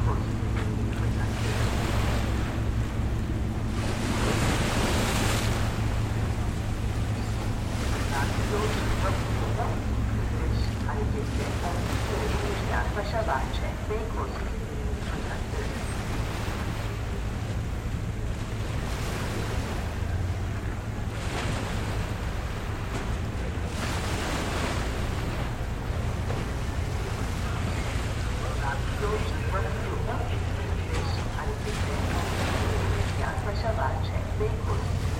Cruise. Winterwaldweg und